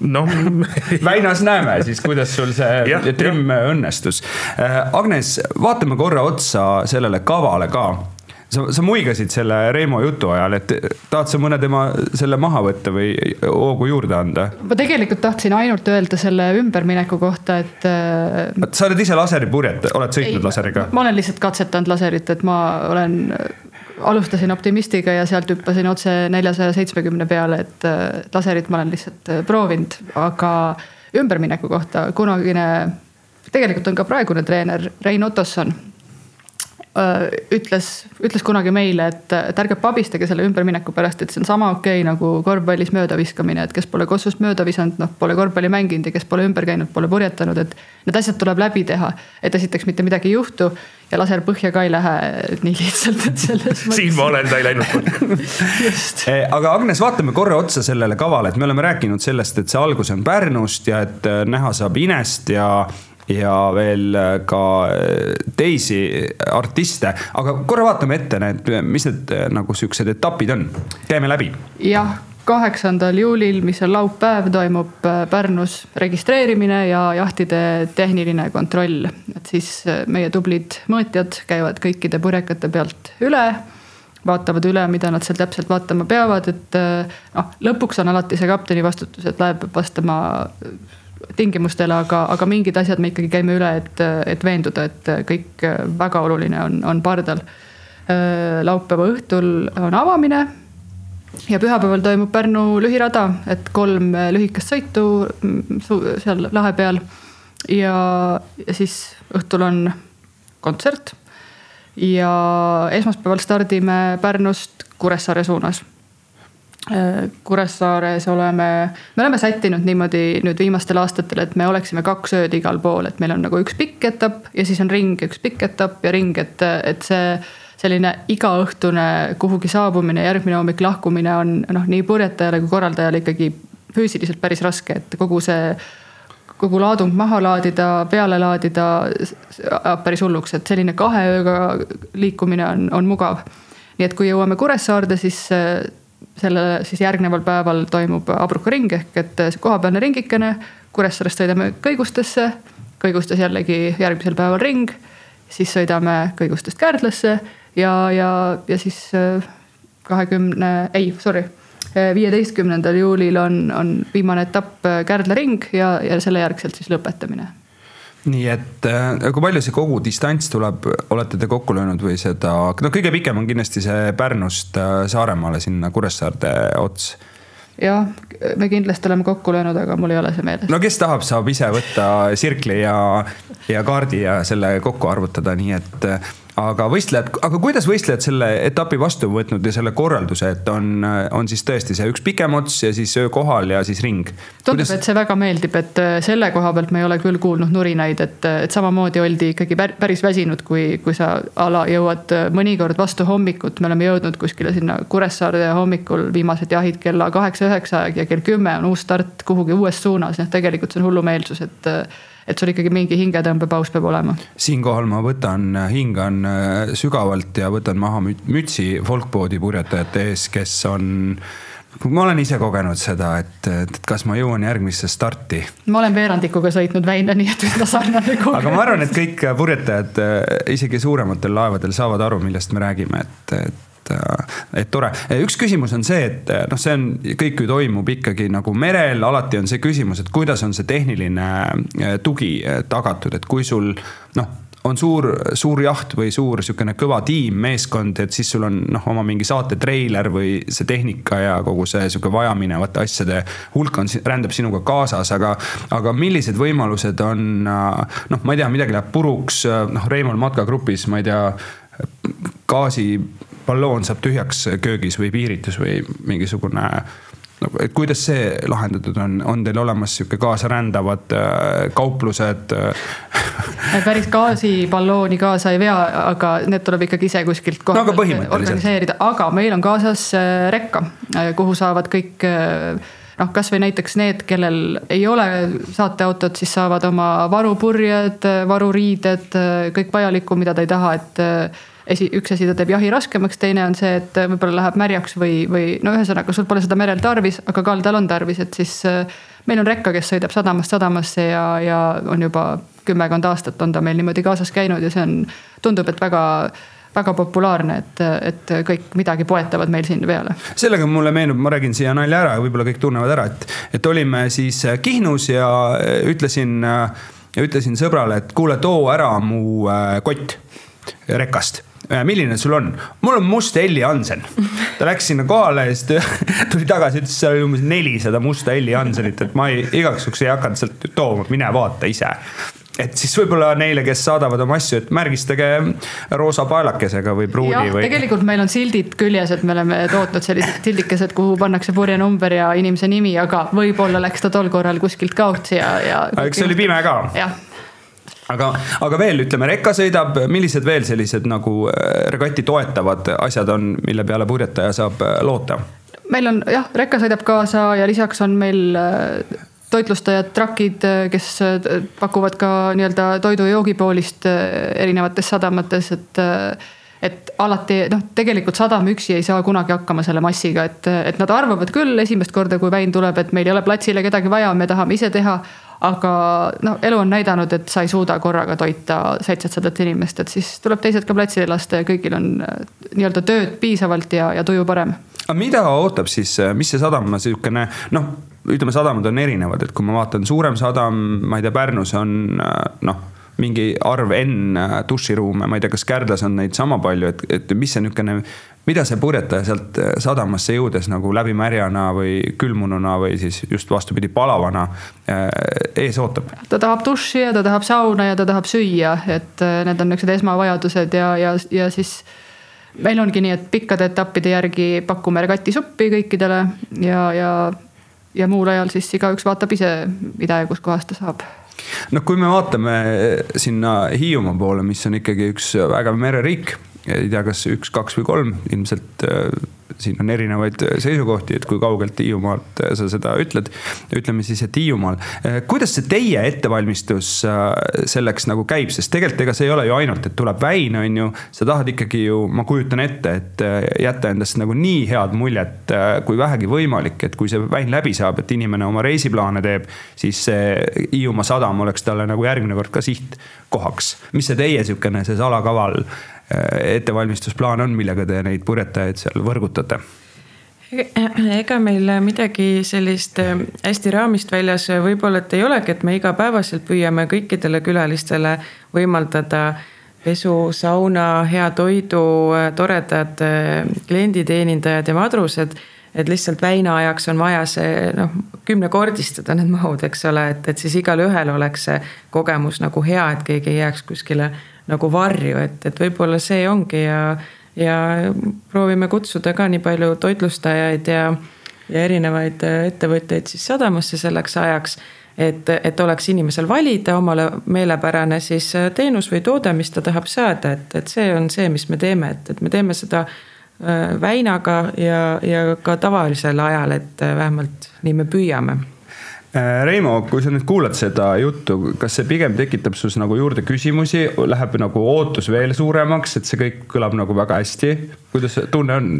noh väinas näeme siis, kuidas sul see trimm õnnestus. Äh, Agnes, vaatame korra otsa sellele kavale ka sa, sa muigasid selle Reimo jutu ajal, et tahad sa mõne tema selle maha võtta või hoogu juurde anda? ma tegelikult tahtsin ainult öelda selle ümbermineku kohta, et. Äh, sa oled ise laseripurjet, oled sõitnud ei, laseriga? ma olen lihtsalt katsetanud laserit, et ma olen alustasin optimistiga ja sealt hüppasin otse neljasaja seitsmekümne peale, et laserit ma olen lihtsalt äh, proovinud, aga ümbermineku kohta kunagine, tegelikult on ka praegune treener Rein Ottosson äh, ütles, ütles kunagi meile, et, et ärge pabistage selle ümbermineku pärast, et see on sama okei okay, nagu korvpallis möödaviskamine, et kes pole kossust mööda visanud, noh, pole korvpalli mänginud ja kes pole ümber käinud, pole purjetanud, et. Need asjad tuleb läbi teha, et esiteks mitte midagi ei juhtu ja laser põhja ka ei lähe nii lihtsalt, et selles mõttes. siin ma olen, ta ei läinud põhja. Eh, aga Agnes, vaatame korra otsa sellele kavale, et me oleme rääkinud sellest, et see algus on Pärnust ja et eh, näha saab Inest ja ja veel eh, ka teisi artiste, aga korra vaatame ette need, mis need nagu siuksed etapid on, käime läbi. jah kaheksandal juulil, mis on laupäev, toimub äh, Pärnus registreerimine ja jahtide tehniline kontroll. et siis äh, meie tublid mõõtjad käivad kõikide purjekate pealt üle, vaatavad üle, mida nad seal täpselt vaatama peavad, et äh, noh, lõpuks on alati see kapteni vastutus, et laev peab vastama tingimustele, aga, aga mingid asjad me ikkagi käime üle, et, et veenduda, et kõik väga oluline on, on pardal. laupäeva õhtul on avamine ja pühapäeval toimub Pärnu lühirada, et kolm lühikest sõitu mm, seal lahe peal. ja, ja siis õhtul on kontsert. ja esmaspäeval stardime Pärnust Kuressaare suunas. Kuressaares oleme, me oleme sättinud niimoodi nüüd viimastel aastatel, et me oleksime kaks ööd igal pool, et meil on nagu üks pikk etapp ja siis on ring, üks pikk etapp ja ring, et, et see selline igaõhtune kuhugi saabumine, järgmine hommik lahkumine on noh, nii purjetajale kui korraldajale ikkagi füüsiliselt päris raske, et kogu see kogu laadung maha laadida, peale laadida ajab päris hulluks, et selline kahe ööga liikumine on, on mugav. nii et kui jõuame Kuressaarde, siis sellele siis järgneval päeval toimub Abruka ring ehk et kohapealne ringikene. Kuressaarest sõidame Kõigustesse, Kõigustes jällegi järgmisel päeval ring, siis sõidame Kõigustest Kärdlasse ja, ja, ja siis äh, kahekümne, ei, sorry viieteistkümnendal juulil on, on viimane etapp Kärdla ring ja, ja selle järgselt siis lõpetamine nii et kui palju see kogu distants tuleb, olete te kokku löönud või seda, no kõige pikem on kindlasti see Pärnust Saaremaale sinna Kuressaarde ots jah, me kindlasti oleme kokku löönud, aga mul ei ole see meeles. no kes tahab, saab ise võtta sirkli ja, ja kaardi ja selle kokku arvutada, nii et aga võistlejad, aga kuidas võistlejad selle etapi vastu võtnud ja selle korralduse, et on, on siis tõesti see üks pikem ots ja siis öökohal ja siis ring? tundub kuidas..., et see väga meeldib, et äh, selle koha pealt me ei ole küll kuulnud nurinaid, et, et samamoodi oldi ikkagi päris väsinud, kui, kui sa ala jõuad äh, mõnikord vastu hommikut, me oleme jõudnud kuskile sinna Kuressaarde hommikul viimased jahid kella kaheksa-üheksa ja kell kümme on uus start kuhugi uues suunas, noh tegelikult see on hullumeelsus, et äh, et sul ikkagi mingi hingetõmbepaus peab olema. siinkohal ma võtan, hingan äh, sügavalt ja võtan maha mütsi folkboodi purjetajate ees, kes on ma olen ise kogenud seda, et, et kas ma jõuan järgmisse starti. ma olen veerandikuga sõitnud Väina, nii et üsna sarnane kogemus. aga ma arvan, et kõik purjetajad äh, isegi suurematel laevadel saavad aru, millest me räägime, et, et et, äh, et tore. üks küsimus on see, et äh, noh, see on, kõik ju toimub ikkagi nagu merel, alati on see küsimus, et kuidas on see tehniline äh, tugi tagatud, et kui sul noh on suur, suur jaht või suur sihukene kõva tiim, meeskond, et siis sul on noh, oma mingi saate treiler või see tehnika ja kogu see sihuke vajaminevate asjade hulk on, rändab sinuga kaasas, aga. aga millised võimalused on, noh, ma ei tea, midagi läheb puruks, noh, Reimar matkagrupis, ma ei tea gaasi balloon saab tühjaks köögis või piiritus või mingisugune nagu, et kuidas see lahendatud on, on teil olemas sihuke kaasarändavad äh, kauplused päris gaasiballooni kaasa ei vea, aga need tuleb ikkagi ise kuskilt koha no, organiseerida, aga meil on kaasas äh, rekka, äh, kuhu saavad kõik noh, kasvõi näiteks need, kellel ei ole saateautot, siis saavad oma varupurjed, varuriided, kõik vajalikku, mida ta ei taha, et esi, üks asi, ta teeb jahi raskemaks, teine on see, et võib-olla läheb märjaks või, või no ühesõnaga, sul pole seda merel tarvis, aga kaldal on tarvis, et siis äh, meil on rekka, kes sõidab sadamast sadamasse ja, ja on juba kümmekond aastat on ta meil niimoodi kaasas käinud ja see on, tundub, et väga väga populaarne, et, et kõik midagi poetavad meil siin peale. sellega mulle meenub, ma räägin siia nalja ära, võib-olla kõik tunnevad ära, et, et olime siis Kihnus ja ütlesin, ütlesin sõbrale, et kuule, too ära mu äh, kott rekast Äh, milline sul on? mul on must Elli Hansen. ta läks sinna kohale ja siis tuli tagasi, ütles, seal oli umbes nelisada musta Elli Hansenit, et ma ei, igaks juhuks ei hakanud sealt tooma, mine vaata ise et siis võib-olla neile, kes saadavad oma asju, et märgistage roosa paelakesega või pruuni või. tegelikult meil on sildid küljes, et me oleme tootnud sellised sildikesed, kuhu pannakse purjenumber ja inimese nimi, aga võib-olla läks ta tol korral kuskilt kaotsi ja, ja. eks see oli pime ka. jah aga, aga veel ütleme, rekka sõidab, millised veel sellised nagu äh, regati toetavad asjad on, mille peale purjetaja saab äh, loota? meil on jah, rekka sõidab kaasa ja lisaks on meil äh, toitlustajad, trakid, kes pakuvad ka nii-öelda toidu ja joogipoolist erinevates sadamates, et et alati noh, tegelikult sadam üksi ei saa kunagi hakkama selle massiga, et, et nad arvavad küll esimest korda, kui väin tuleb, et meil ei ole platsile kedagi vaja, me tahame ise teha aga no elu on näidanud, et sa ei suuda korraga toita seitsesadat inimest, et siis tuleb teised ka platsile lasta ja kõigil on äh, nii-öelda tööd piisavalt ja, ja tuju parem. aga mida ootab siis, äh, mis see sadam sihukene noh, ütleme, sadamad on erinevad, et kui ma vaatan suurem sadam, ma ei tea, Pärnus on äh, noh mingi arv N duširuume, ma ei tea, kas Kärdlas on neid sama palju, et, et mis see niisugune mida see purjetaja sealt äh, sadamasse jõudes nagu läbimärjana või külmununa või siis just vastupidi, palavana äh, ees ootab? ta tahab duši ja ta tahab sauna ja ta tahab süüa, et äh, need on niisugused esmavajadused ja, ja, ja siis meil ongi nii, et pikkade etappide järgi pakume regatisuppi kõikidele ja, ja, ja muul ajal siis igaüks vaatab ise, mida ja kuskohast ta saab noh, kui me vaatame sinna Hiiumaa poole, mis on ikkagi üks vägev mereriik ei tea, kas üks, kaks või kolm, ilmselt äh, siin on erinevaid seisukohti, et kui kaugelt Hiiumaalt äh, sa seda ütled. ütleme siis, et Hiiumaal. Äh, kuidas see teie ettevalmistus selleks nagu käib, sest tegelikult ega see ei ole ju ainult, et tuleb väin, on ju. sa tahad ikkagi ju, ma kujutan ette, et jätta endast nagu nii head muljet kui vähegi võimalik, et kui see väin läbi saab, et inimene oma reisiplaane teeb, siis see Hiiumaa sadam oleks talle nagu järgmine kord ka sihtkohaks. mis see teie sihukene, see salakaval Äh, ettevalmistusplaan on, millega te neid purjetajaid seal võrgutate? ega meil midagi sellist äh, hästi raamist väljas võib-olla, et ei olegi, et me igapäevaselt püüame kõikidele külalistele võimaldada pesu, sauna, hea toidu, äh, toredad äh, klienditeenindajad ja madrused. et lihtsalt väina ajaks on vaja see noh, kümnekordistada need mahud, eks ole, et, et siis igalühel oleks see kogemus nagu hea, et keegi ei jääks kuskile nagu varju, et, et võib-olla see ongi ja ja proovime kutsuda ka nii palju toitlustajaid ja, ja erinevaid äh, ettevõtteid siis sadamasse selleks ajaks. et, et oleks inimesel valida omale meelepärane siis äh, teenus või toode, mis ta tahab saada, et, et see on see, mis me teeme, et, et me teeme seda äh, väinaga ja, ja ka tavalisel ajal, et vähemalt nii me püüame Reimo, kui sa nüüd kuulad seda juttu, kas see pigem tekitab sus nagu juurde küsimusi, läheb nagu ootus veel suuremaks, et see kõik kõlab nagu väga hästi? kuidas see tunne on?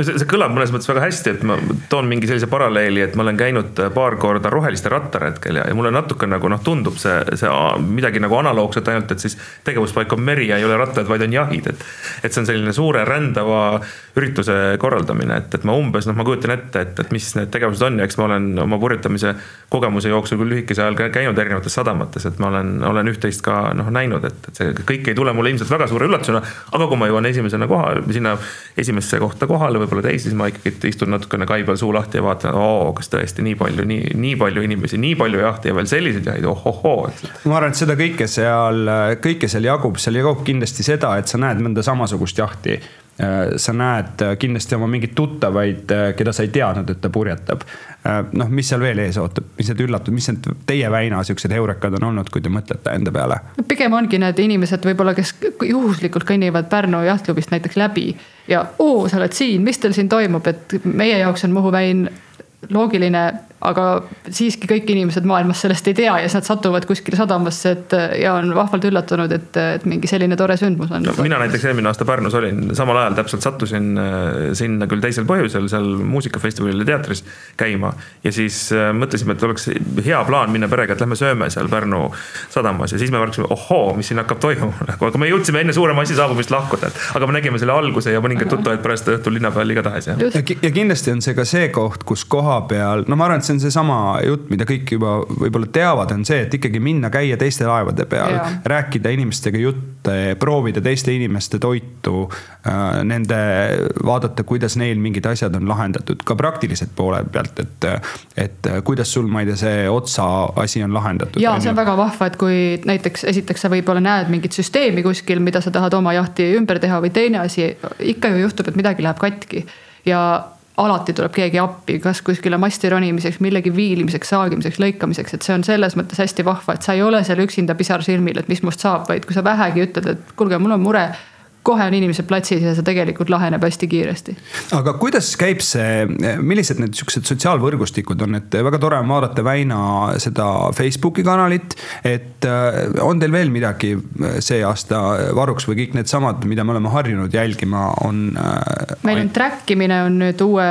see, see kõlab mõnes mõttes väga hästi, et ma toon mingi sellise paralleeli, et ma olen käinud paar korda roheliste rattaretkel ja, ja mulle natuke nagu noh, tundub see, see midagi nagu analoogset, ainult et siis tegevuspaik on meri ja ei ole rattad, vaid on jahid, et. et see on selline suure rändava ürituse korraldamine, et, et ma umbes noh, ma kujutan ette, et, et mis need tegevused on ja eks ma olen oma purjetamise kogemuse jooksul küll lühikese ajal käinud erinevates sadamates, et ma olen, olen üht-teist ka noh näinud, et, et see kõik ei tule mulle ilmselt väga suure üllatusena. aga kui ma jõuan esimesena kohale, sinna esimesse kohta kohale võib-olla teisi, siis ma ikkagi istun natukene kai peal suu lahti ja vaatan, oo, kas tõesti nii palju, nii, nii palju inimesi, nii palju jahti ja veel sellised jahid, ohohoo. ma arvan, et seda kõike seal, kõike seal jagub, seal jagub kindlasti seda, et sa näed mõnda samasugust jahti sa näed äh, kindlasti oma mingeid tuttavaid, äh, keda sa ei teadnud, et ta purjetab. noh, mis seal veel ees ootab, mis need üllatused, mis need teie väina siuksed heurekad on olnud, kui te mõtlete enda peale? pigem ongi need inimesed võib-olla, kes juhuslikult kõnnivad Pärnu jahtklubist näiteks läbi ja oo, sa oled siin, mis teil siin toimub, et meie jaoks on Muhu väin loogiline aga siiski kõik inimesed maailmas sellest ei tea ja siis nad satuvad kuskile sadamasse, et ja on vahvalt üllatunud, et, et mingi selline tore sündmus on no,. mina näiteks eelmine aasta Pärnus olin, samal ajal täpselt sattusin äh, sinna küll teisel põhjusel seal muusikafestivalil ja teatris käima. ja siis äh, mõtlesime, et oleks hea plaan minna perega, et lähme sööme seal Pärnu sadamas ja siis me märkasime, ohoo, mis siin hakkab toimuma, nagu aga me jõudsime enne suure massi saabumist lahkuda, et aga me nägime selle alguse ja mõningaid tuttavaid pärast õhtul linna peal igatahes ja. ja kindlasti on see ka see koht, kus koha peal, no ma arvan, et see see on seesama jutt, mida kõik juba võib-olla teavad, on see, et ikkagi minna, käia teiste laevade peal, rääkida inimestega jutte, proovida teiste inimeste toitu äh,. Nende, vaadata, kuidas neil mingid asjad on lahendatud ka praktiliselt poole pealt, et, et kuidas sul, ma ei tea, see otsa asi on lahendatud. ja see on väga vahva, et kui näiteks esiteks sa võib-olla näed mingit süsteemi kuskil, mida sa tahad oma jahti ümber teha või teine asi, ikka ju juhtub, et midagi läheb katki ja alati tuleb keegi appi, kas kuskile masti ronimiseks, millegi viilimiseks, saagimiseks, lõikamiseks, et see on selles mõttes hästi vahva, et sa ei ole seal üksinda pisar silmil, et mis must saab, vaid kui sa vähegi ütled, et kuulge, mul on mure kohe on inimesed platsis ja see tegelikult laheneb hästi kiiresti. aga kuidas käib see, millised need siuksed sotsiaalvõrgustikud on, et väga tore on vaadata Väina seda Facebooki kanalit. et äh, on teil veel midagi äh, see aasta varuks või kõik needsamad, mida me oleme harjunud jälgima, on? Äh, meil on track imine on nüüd uue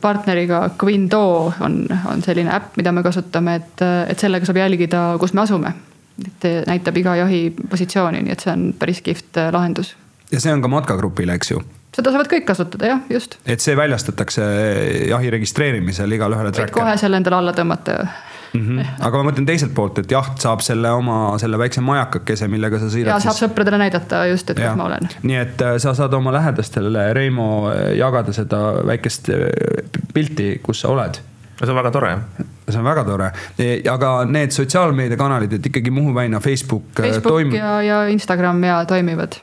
partneriga, Quindo on, on selline äpp, mida me kasutame, et, et sellega saab jälgida, kus me asume et näitab iga jahi positsiooni, nii et see on päris kihvt lahendus ja see on ka matkagrupile, eks ju? seda saavad kõik kasutada jah, just. et see väljastatakse jahi registreerimisel igale ühele track'ile? kohe selle endale alla tõmmata mm. -hmm. aga ma mõtlen teiselt poolt, et jaht saab selle oma, selle väikse majakakese, millega sa sõidad. ja saab siis... sõpradele näidata just, et kus ma olen. nii et äh, sa saad oma lähedastele, Reimo, äh, jagada seda väikest pilti, kus sa oled no see on väga tore see on väga tore, e, aga need sotsiaalmeediakanalid, et ikkagi Muhu väina Facebook. Facebook toim... ja, ja Instagram ja toimivad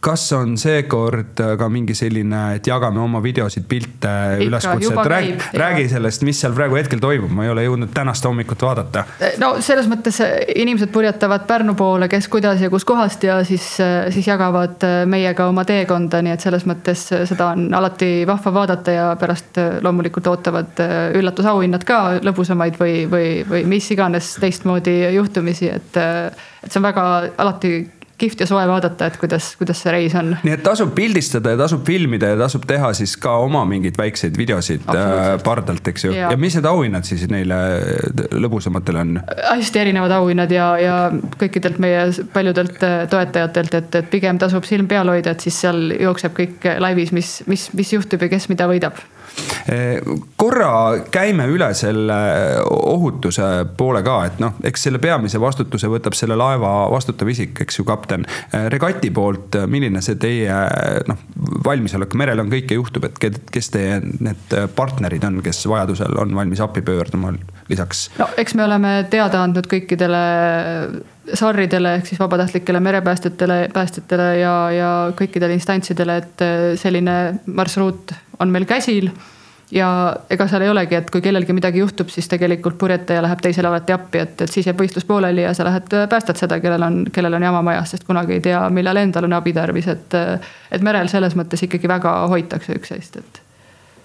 kas on seekord äh, ka mingi selline, et jagame oma videosid, pilte, üleskutse, et räägi, räägi sellest, mis seal praegu hetkel toimub, ma ei ole jõudnud tänast hommikut vaadata. Eh, no selles mõttes eh, inimesed purjetavad Pärnu poole, kes kuidas ja kuskohast ja siis, siis jagavad meiega oma teekonda, nii et selles mõttes seda on alati vahva vaadata ja pärast loomulikult ootavad üllatusauhinnad ka lõbusamaid või, või, või mis iganes teistmoodi juhtumisi, et, et see on väga alati kihvt ja soe vaadata, et kuidas, kuidas see reis on. nii et tasub pildistada ja tasub filmida ja tasub teha siis ka oma mingeid väikseid videosid äh, pardalt, eks ju. ja mis need auhinnad siis neile lõbusamatele on? hästi erinevad auhinnad ja, ja kõikidelt meie paljudelt äh, toetajatelt, et, et pigem tasub silm peal hoida, et siis seal jookseb kõik laivis, mis, mis, mis juhtub ja kes mida võidab korra käime üle selle ohutuse poole ka, et noh, eks selle peamise vastutuse võtab selle laeva vastutav isik, eks ju, kapten. regati poolt, milline see teie noh, valmisolek merel on, kõike juhtub, et kes teie need partnerid on, kes vajadusel on valmis appi pöörduma lisaks? no eks me oleme teada andnud kõikidele sarridele ehk siis vabatahtlikele merepäästjatele, päästjatele ja, ja kõikidele instantsidele, et selline marsruut on meil käsil ja ega seal ei olegi, et kui kellelgi midagi juhtub, siis tegelikult purjetaja läheb teisele alati appi, et, et siis jääb võistlus pooleli ja sa lähed äh, päästad seda, kellel on, kellel on jama majas, sest kunagi ei tea, millal endal on abi tarvis, et. Äh, et merel selles mõttes ikkagi väga hoitakse üksteist, et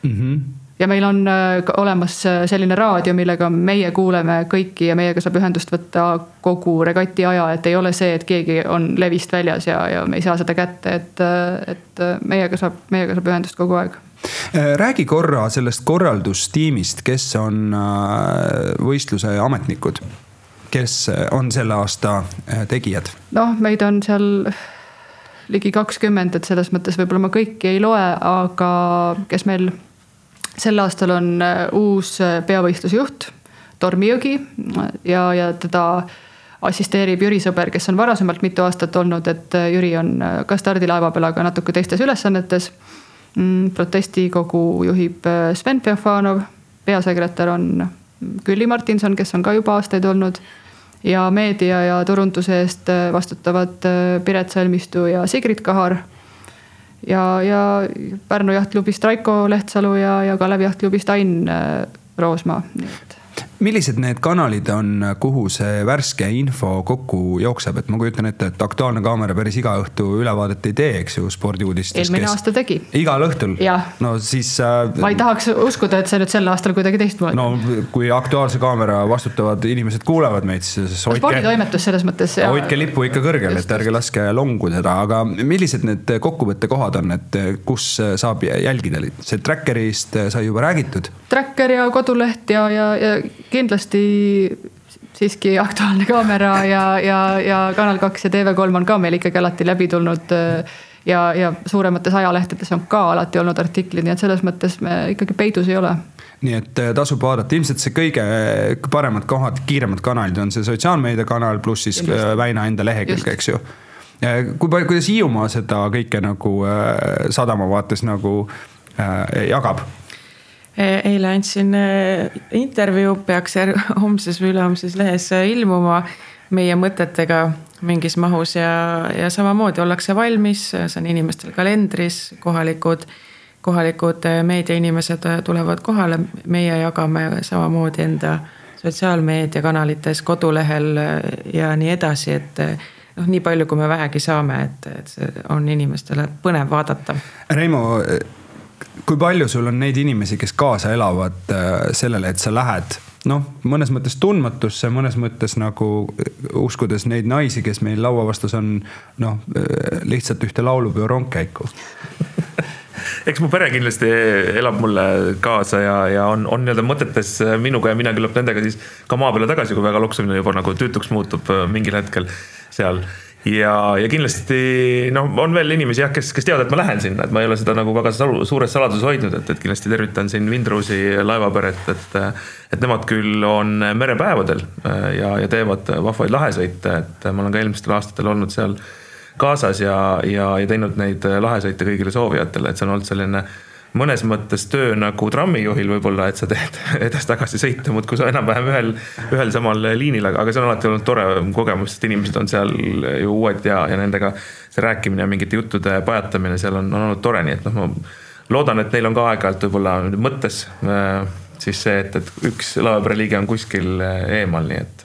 mm. -hmm ja meil on äh, olemas selline raadio, millega meie kuuleme kõiki ja meiega saab ühendust võtta kogu regati aja, et ei ole see, et keegi on levist väljas ja, ja me ei saa seda kätte, et, et meiega saab, meiega saab ühendust kogu aeg. Äh, räägi korra sellest korraldustiimist, kes on äh, võistluse ametnikud, kes on selle aasta äh, tegijad? noh, meid on seal ligi kakskümmend, et selles mõttes võib-olla ma kõiki ei loe, aga kes meil sel aastal on uus peavõistlusjuht, Tormi Jõgi ja, ja teda assisteerib Jüri Sõber, kes on varasemalt mitu aastat olnud, et Jüri on ka stardilaeva peal, aga natuke teistes ülesannetes Mm, protestikogu juhib äh, Sven Feofanov, peasekretär on Külli Martinson, kes on ka juba aastaid olnud. ja meedia ja turunduse eest äh, vastutavad äh, Piret Salmistu ja Sigrid Kahar. Ja, ja Pärnu jahtklubist Raiko Lehtsalu ja, ja Kalevi jahtklubist Ain Roosma, nii et millised need kanalid on, kuhu see värske info kokku jookseb, et ma kujutan ette, et Aktuaalne Kaamera päris iga õhtu ülevaadet ei tee, eks ju, spordiuudistes. eelmine kes... aasta tegi. igal õhtul? no siis äh.... ma ei tahaks uskuda, et see nüüd sel aastal kuidagi teistmoodi. no kui Aktuaalse Kaamera vastutavad inimesed kuulevad meid, siis hoidke. sporditoimetus selles mõttes. hoidke lippu ikka kõrgel, et ärge laske longu seda, aga millised need kokkuvõttekohad on, et kus saab jälgida, see Trackerist sai juba räägitud? Tracker ja koduleht ja, ja, ja kindlasti siiski Aktuaalne Kaamera ja, ja, ja Kanal kaks ja TV3 on ka meil ikkagi alati läbi tulnud. ja, ja suuremates ajalehtedes on ka alati olnud artiklid, nii et selles mõttes me ikkagi peidus ei ole nii et eh, tasub vaadata, ilmselt see kõige paremad kohad, kiiremad kanalid on see sotsiaalmeedia kanal, pluss siis. Eh, Väina enda lehekülg, eks ju. Kui palju, kuidas Hiiumaa seda kõike nagu sadama vaates nagu äh, jagab? Eile andsin äh, intervjuu, peaks homses või ülehomses lehes äh, ilmuma meie mõtetega mingis mahus ja, ja samamoodi ollakse valmis, see on inimestel kalendris, kohalikud, kohalikud meediainimesed tulevad kohale, meie jagame samamoodi enda sotsiaalmeediakanalites, kodulehel ja nii edasi, et noh, nii palju, kui me vähegi saame, et, et see on inimestele põnev vaadata. Reimo kui palju sul on neid inimesi, kes kaasa elavad äh, sellele, et sa lähed noh, mõnes mõttes tundmatusse, mõnes mõttes nagu äh, uskudes neid naisi, kes meil laua vastas on noh, äh, lihtsalt ühte laulupeo rongkäiku? Eks mu pere kindlasti elab mulle kaasa ja, ja on, on nii-öelda mõtetes minuga ja mina küllap nendega siis ka maa peale tagasi, kui väga loksumine juba nagu tüütuks muutub mingil hetkel seal ja, ja kindlasti noh, on veel inimesi jah, kes, kes teavad, et ma lähen sinna, et ma ei ole seda nagu väga suures saladuses hoidnud, et, et kindlasti tervitan siin Windrowsi laevaperet, et. et nemad küll on merepäevadel äh, ja, ja teevad vahvaid lahesõite, et ma olen ka eelmistel aastatel olnud seal kaasas ja, ja, ja teinud neid lahesõite kõigile soovijatele, et see on olnud selline mõnes mõttes töö nagu trammijuhil võib-olla, et sa teed edasi-tagasi sõite muudkui enam-vähem ühel, ühel samal liinil, aga see on alati olnud tore kogemus, sest inimesed on seal ju uued ja, ja nendega see rääkimine ja mingite juttude pajatamine seal on, on olnud tore, nii et noh, ma loodan, et neil on ka aeg-ajalt võib-olla mõttes äh, siis see, et, et üks laevapere liige on kuskil äh, eemal, nii et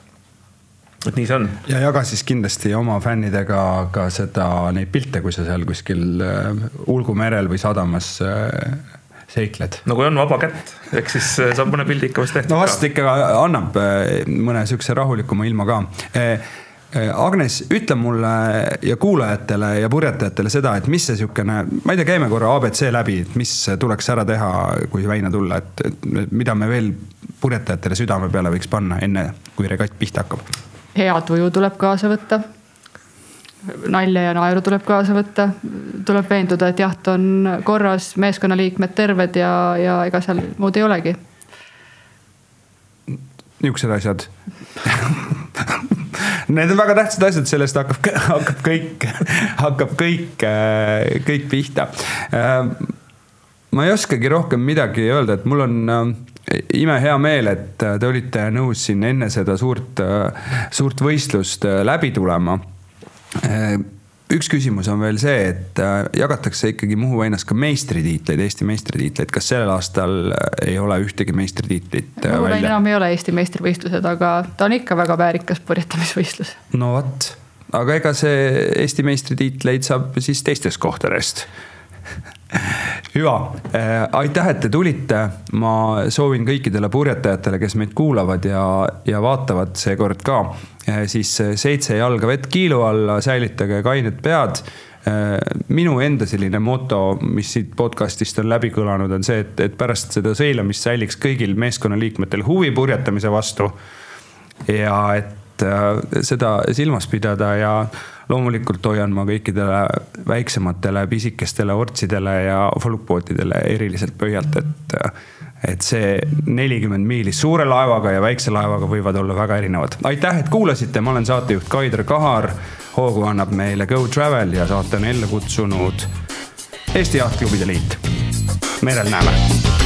et nii see on. ja jaga siis kindlasti oma fännidega ka seda, neid pilte, kui sa seal kuskil äh, Ulgu merel või sadamas äh, seikled. no kui on vaba kätt, eks siis äh, saab mõne pildi ikka vast tehtud. no vast ikka annab mõne sihukese rahulikuma ilma ka. Agnes, ütle mulle ja kuulajatele ja purjetajatele seda, et mis see sihukene, ma ei tea, käime korra abc läbi, et mis tuleks ära teha, kui väina tulla, et mida me veel purjetajatele südame peale võiks panna, enne kui regatt pihta hakkab hea tuju tuleb kaasa võtta. nalja ja naeru tuleb kaasa võtta. tuleb veenduda, et jaht on korras, meeskonnaliikmed terved ja, ja ega seal muud ei olegi. niisugused asjad Need on väga tähtsad asjad, sellest hakkab, hakkab kõik, hakkab kõik, kõik pihta. ma ei oskagi rohkem midagi öelda, et mul on imehea meel, et te olite nõus siin enne seda suurt, suurt võistlust läbi tulema üks küsimus on veel see, et äh, jagatakse ikkagi Muhu väinas ka meistritiitleid, Eesti meistritiitleid. kas sellel aastal äh, ei ole ühtegi meistritiitlit äh, Muhu väin enam ei ole Eesti meistrivõistlused, aga ta on ikka väga väärikas purjetamisvõistlus. no vot, aga ega see Eesti meistritiitleid saab siis teistest kohtadest hüva, aitäh, et te tulite. ma soovin kõikidele purjetajatele, kes meid kuulavad ja, ja vaatavad seekord ka Eh, siis eh, seitse jalga vett kiilu alla, säilitage kained pead eh, minu enda selline moto, mis siit podcast'ist on läbi kõlanud, on see, et, et pärast seda sõilamist säiliks kõigil meeskonnaliikmetel huvi purjetamise vastu. ja et seda silmas pidada ja loomulikult hoian ma kõikidele väiksematele pisikestele ortsidele ja folkbootidele eriliselt pöialt, et et see nelikümmend miili suure laevaga ja väikse laevaga võivad olla väga erinevad. aitäh, et kuulasite, ma olen saatejuht Kaider Kahar. hoogu annab meile Go Travel ja saate on ellu kutsunud Eesti Jahtklubide Liit. merel näeme